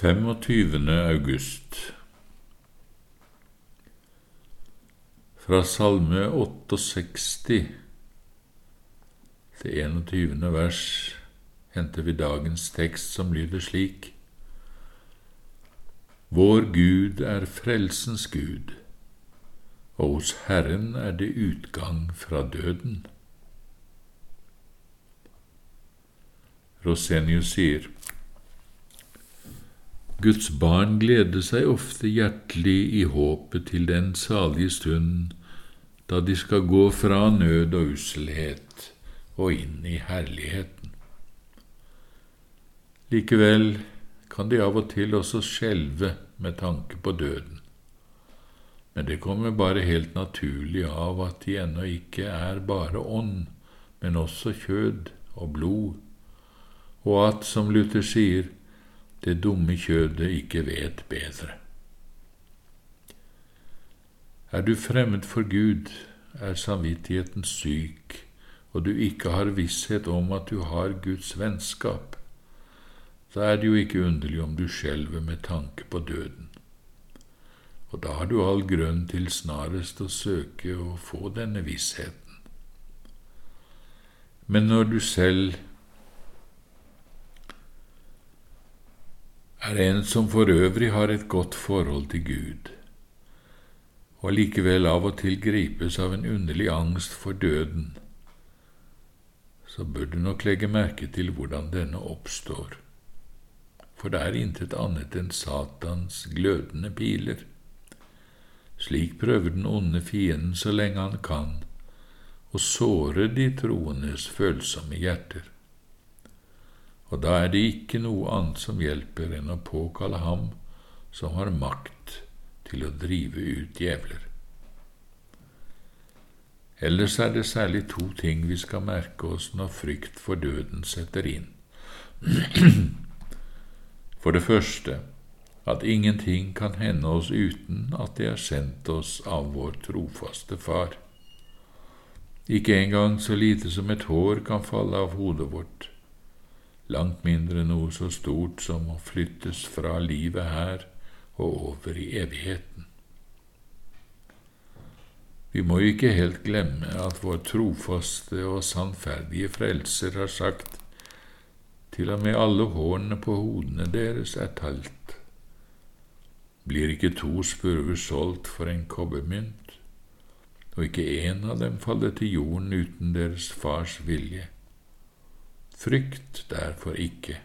25. august Fra Salme 68 til 21. vers henter vi dagens tekst, som lyder slik. Vår Gud er frelsens Gud, og hos Herren er det utgang fra døden. Rosenius sier, Guds barn gleder seg ofte hjertelig i håpet til den salige stund da de skal gå fra nød og usselhet og inn i herligheten. Likevel kan de av og til også skjelve med tanke på døden, men det kommer bare helt naturlig av at de ennå ikke er bare ånd, men også kjød og blod, og at, som Luther sier, det dumme kjødet ikke vet bedre. Er du fremmed for Gud, er samvittigheten syk, og du ikke har visshet om at du har Guds vennskap, da er det jo ikke underlig om du skjelver med tanke på døden. Og da har du all grunn til snarest å søke å få denne vissheten. Men når du selv er en som for øvrig har et godt forhold til Gud, og likevel av og til gripes av en underlig angst for døden, så bør du nok legge merke til hvordan denne oppstår, for det er intet annet enn Satans glødende piler. Slik prøver den onde fienden så lenge han kan, å såre de troendes følsomme hjerter og da er det ikke noe annet som hjelper enn å påkalle ham som har makt til å drive ut djevler. Ellers er det særlig to ting vi skal merke oss når frykt for døden setter inn. For det første at ingenting kan hende oss uten at det er sendt oss av vår trofaste Far. Ikke engang så lite som et hår kan falle av hodet vårt langt mindre noe så stort som å flyttes fra livet her og over i evigheten. Vi må ikke helt glemme at vår trofaste og sannferdige Frelser har sagt til og med alle hårene på hodene deres er talt. Blir ikke to spurver solgt for en kobbermynt, og ikke én av dem faller til jorden uten deres fars vilje? Frykt derfor ikke,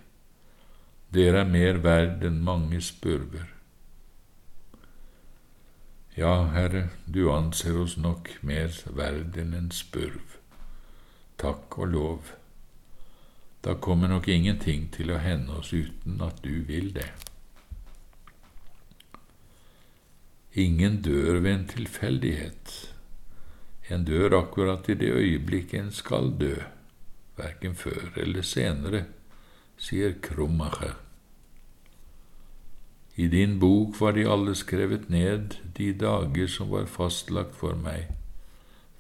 dere er mer verd enn mange spurver. Ja, Herre, du anser oss nok mer verd enn en spurv. Takk og lov. Da kommer nok ingenting til å hende oss uten at du vil det. Ingen dør ved en tilfeldighet. En dør akkurat i det øyeblikket en skal dø verken før eller senere, sier Krummacher. I din bok var de alle skrevet ned, de dager som var fastlagt for meg,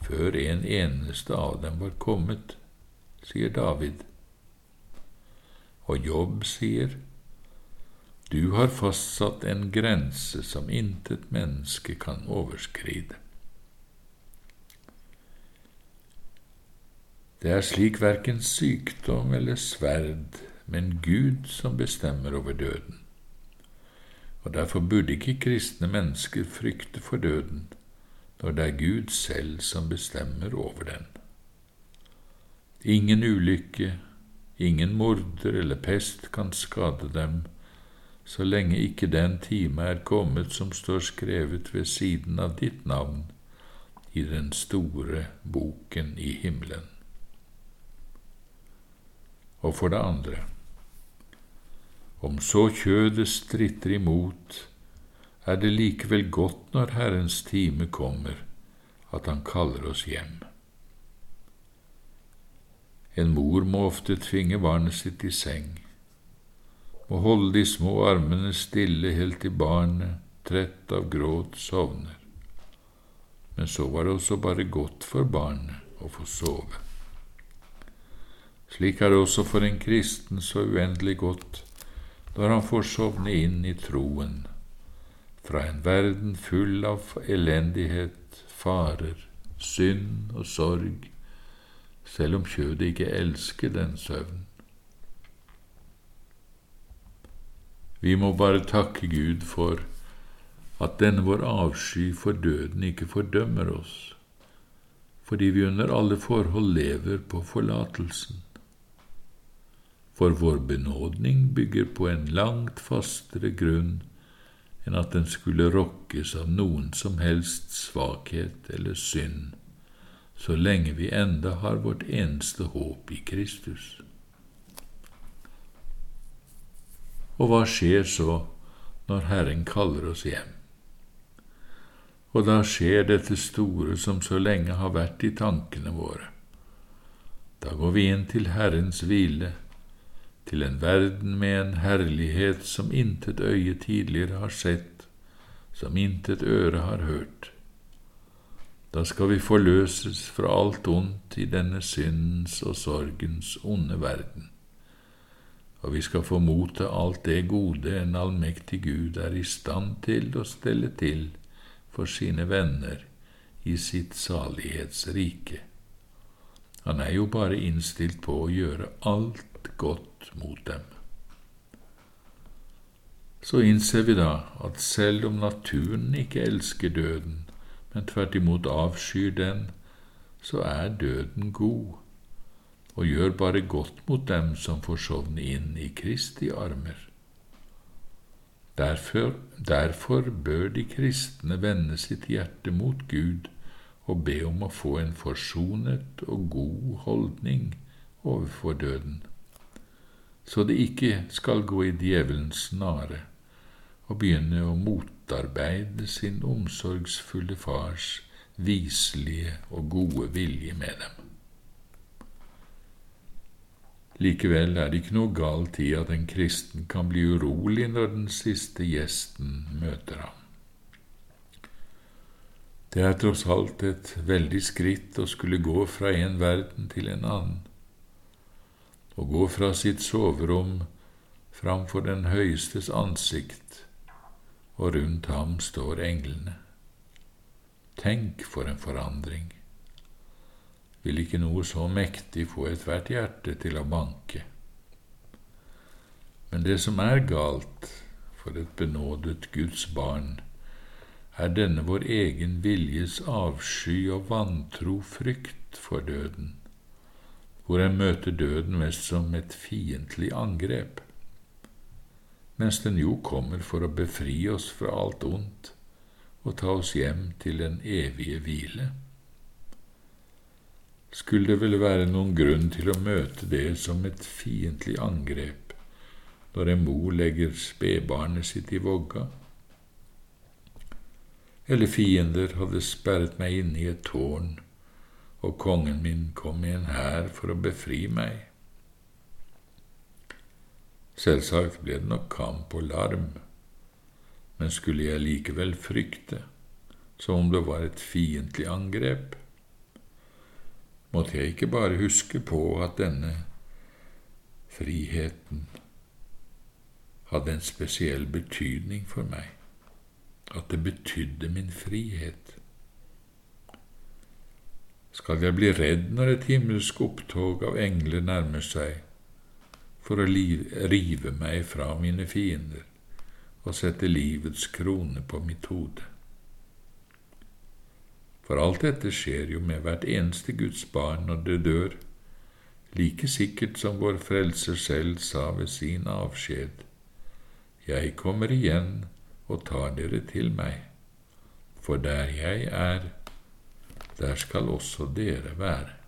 før en eneste av dem var kommet, sier David. Og Jobb sier, Du har fastsatt en grense som intet menneske kan overskride. Det er slik verken sykdom eller sverd, men Gud som bestemmer over døden. Og derfor burde ikke kristne mennesker frykte for døden, når det er Gud selv som bestemmer over den. Ingen ulykke, ingen morder eller pest kan skade dem, så lenge ikke den time er kommet som står skrevet ved siden av ditt navn i den store boken i himmelen og for det andre, om så kjødet stritter imot, er det likevel godt når Herrens time kommer, at Han kaller oss hjem. En mor må ofte tvinge barnet sitt i seng, må holde de små armene stille helt til barnet, trett av gråt, sovner. Men så var det også bare godt for barnet å få sove. Slik er det også for en kristen så uendelig godt når han får sovne inn i troen, fra en verden full av elendighet, farer, synd og sorg, selv om kjødet ikke elsker den søvnen. Vi må bare takke Gud for at denne vår avsky for døden ikke fordømmer oss, fordi vi under alle forhold lever på forlatelsen. For vår benådning bygger på en langt fastere grunn enn at den skulle rokkes av noen som helst svakhet eller synd, så lenge vi enda har vårt eneste håp i Kristus. Og hva skjer så når Herren kaller oss hjem? Og da skjer dette store som så lenge har vært i tankene våre. Da går vi inn til Herrens hvile, til en verden med en herlighet som intet øye tidligere har sett, som intet øre har hørt. Da skal vi forløses fra alt ondt i denne syndens og sorgens onde verden og vi skal få motta alt det gode en allmektig Gud er i stand til å stelle til for sine venner i sitt salighetsrike. Han er jo bare innstilt på å gjøre alt godt mot dem. Så innser vi da at selv om naturen ikke elsker døden, men tvert imot avskyr den, så er døden god og gjør bare godt mot dem som får sovne inn i Kristi armer. Derfor, derfor bør de kristne vende sitt hjerte mot Gud og be om å få en forsonet og god holdning overfor døden, så det ikke skal gå i djevelens snare og begynne å motarbeide sin omsorgsfulle fars viselige og gode vilje med dem. Likevel er det ikke noe galt i at en kristen kan bli urolig når den siste gjesten møter ham. Det er tross alt et veldig skritt å skulle gå fra en verden til en annen, å gå fra sitt soverom framfor den høyestes ansikt, og rundt ham står englene. Tenk for en forandring! vil ikke noe så mektig få ethvert hjerte til å banke. Men det som er galt for et benådet Guds barn, er denne vår egen viljes avsky og vantro frykt for døden, hvor en møter døden mest som et fiendtlig angrep, mens den jo kommer for å befri oss fra alt ondt og ta oss hjem til den evige hvile skulle det vel være noen grunn til å møte det som et fiendtlig angrep når en mor legger spedbarnet sitt i vogga? Eller fiender hadde sperret meg inne i et tårn, og kongen min kom i en hær for å befri meg. Selvsagt ble det nok kamp og larm, men skulle jeg likevel frykte, som om det var et fiendtlig angrep? måtte jeg ikke bare huske på at denne friheten hadde en spesiell betydning for meg, at det betydde min frihet. Skal jeg bli redd når et himmelsk opptog av engler nærmer seg for å rive meg fra mine fiender og sette livets krone på mitt hode? For alt dette skjer jo med hvert eneste Guds barn når det dør, like sikkert som vår Frelser selv sa ved sin avskjed. Jeg kommer igjen og tar dere til meg, for der jeg er, der skal også dere være.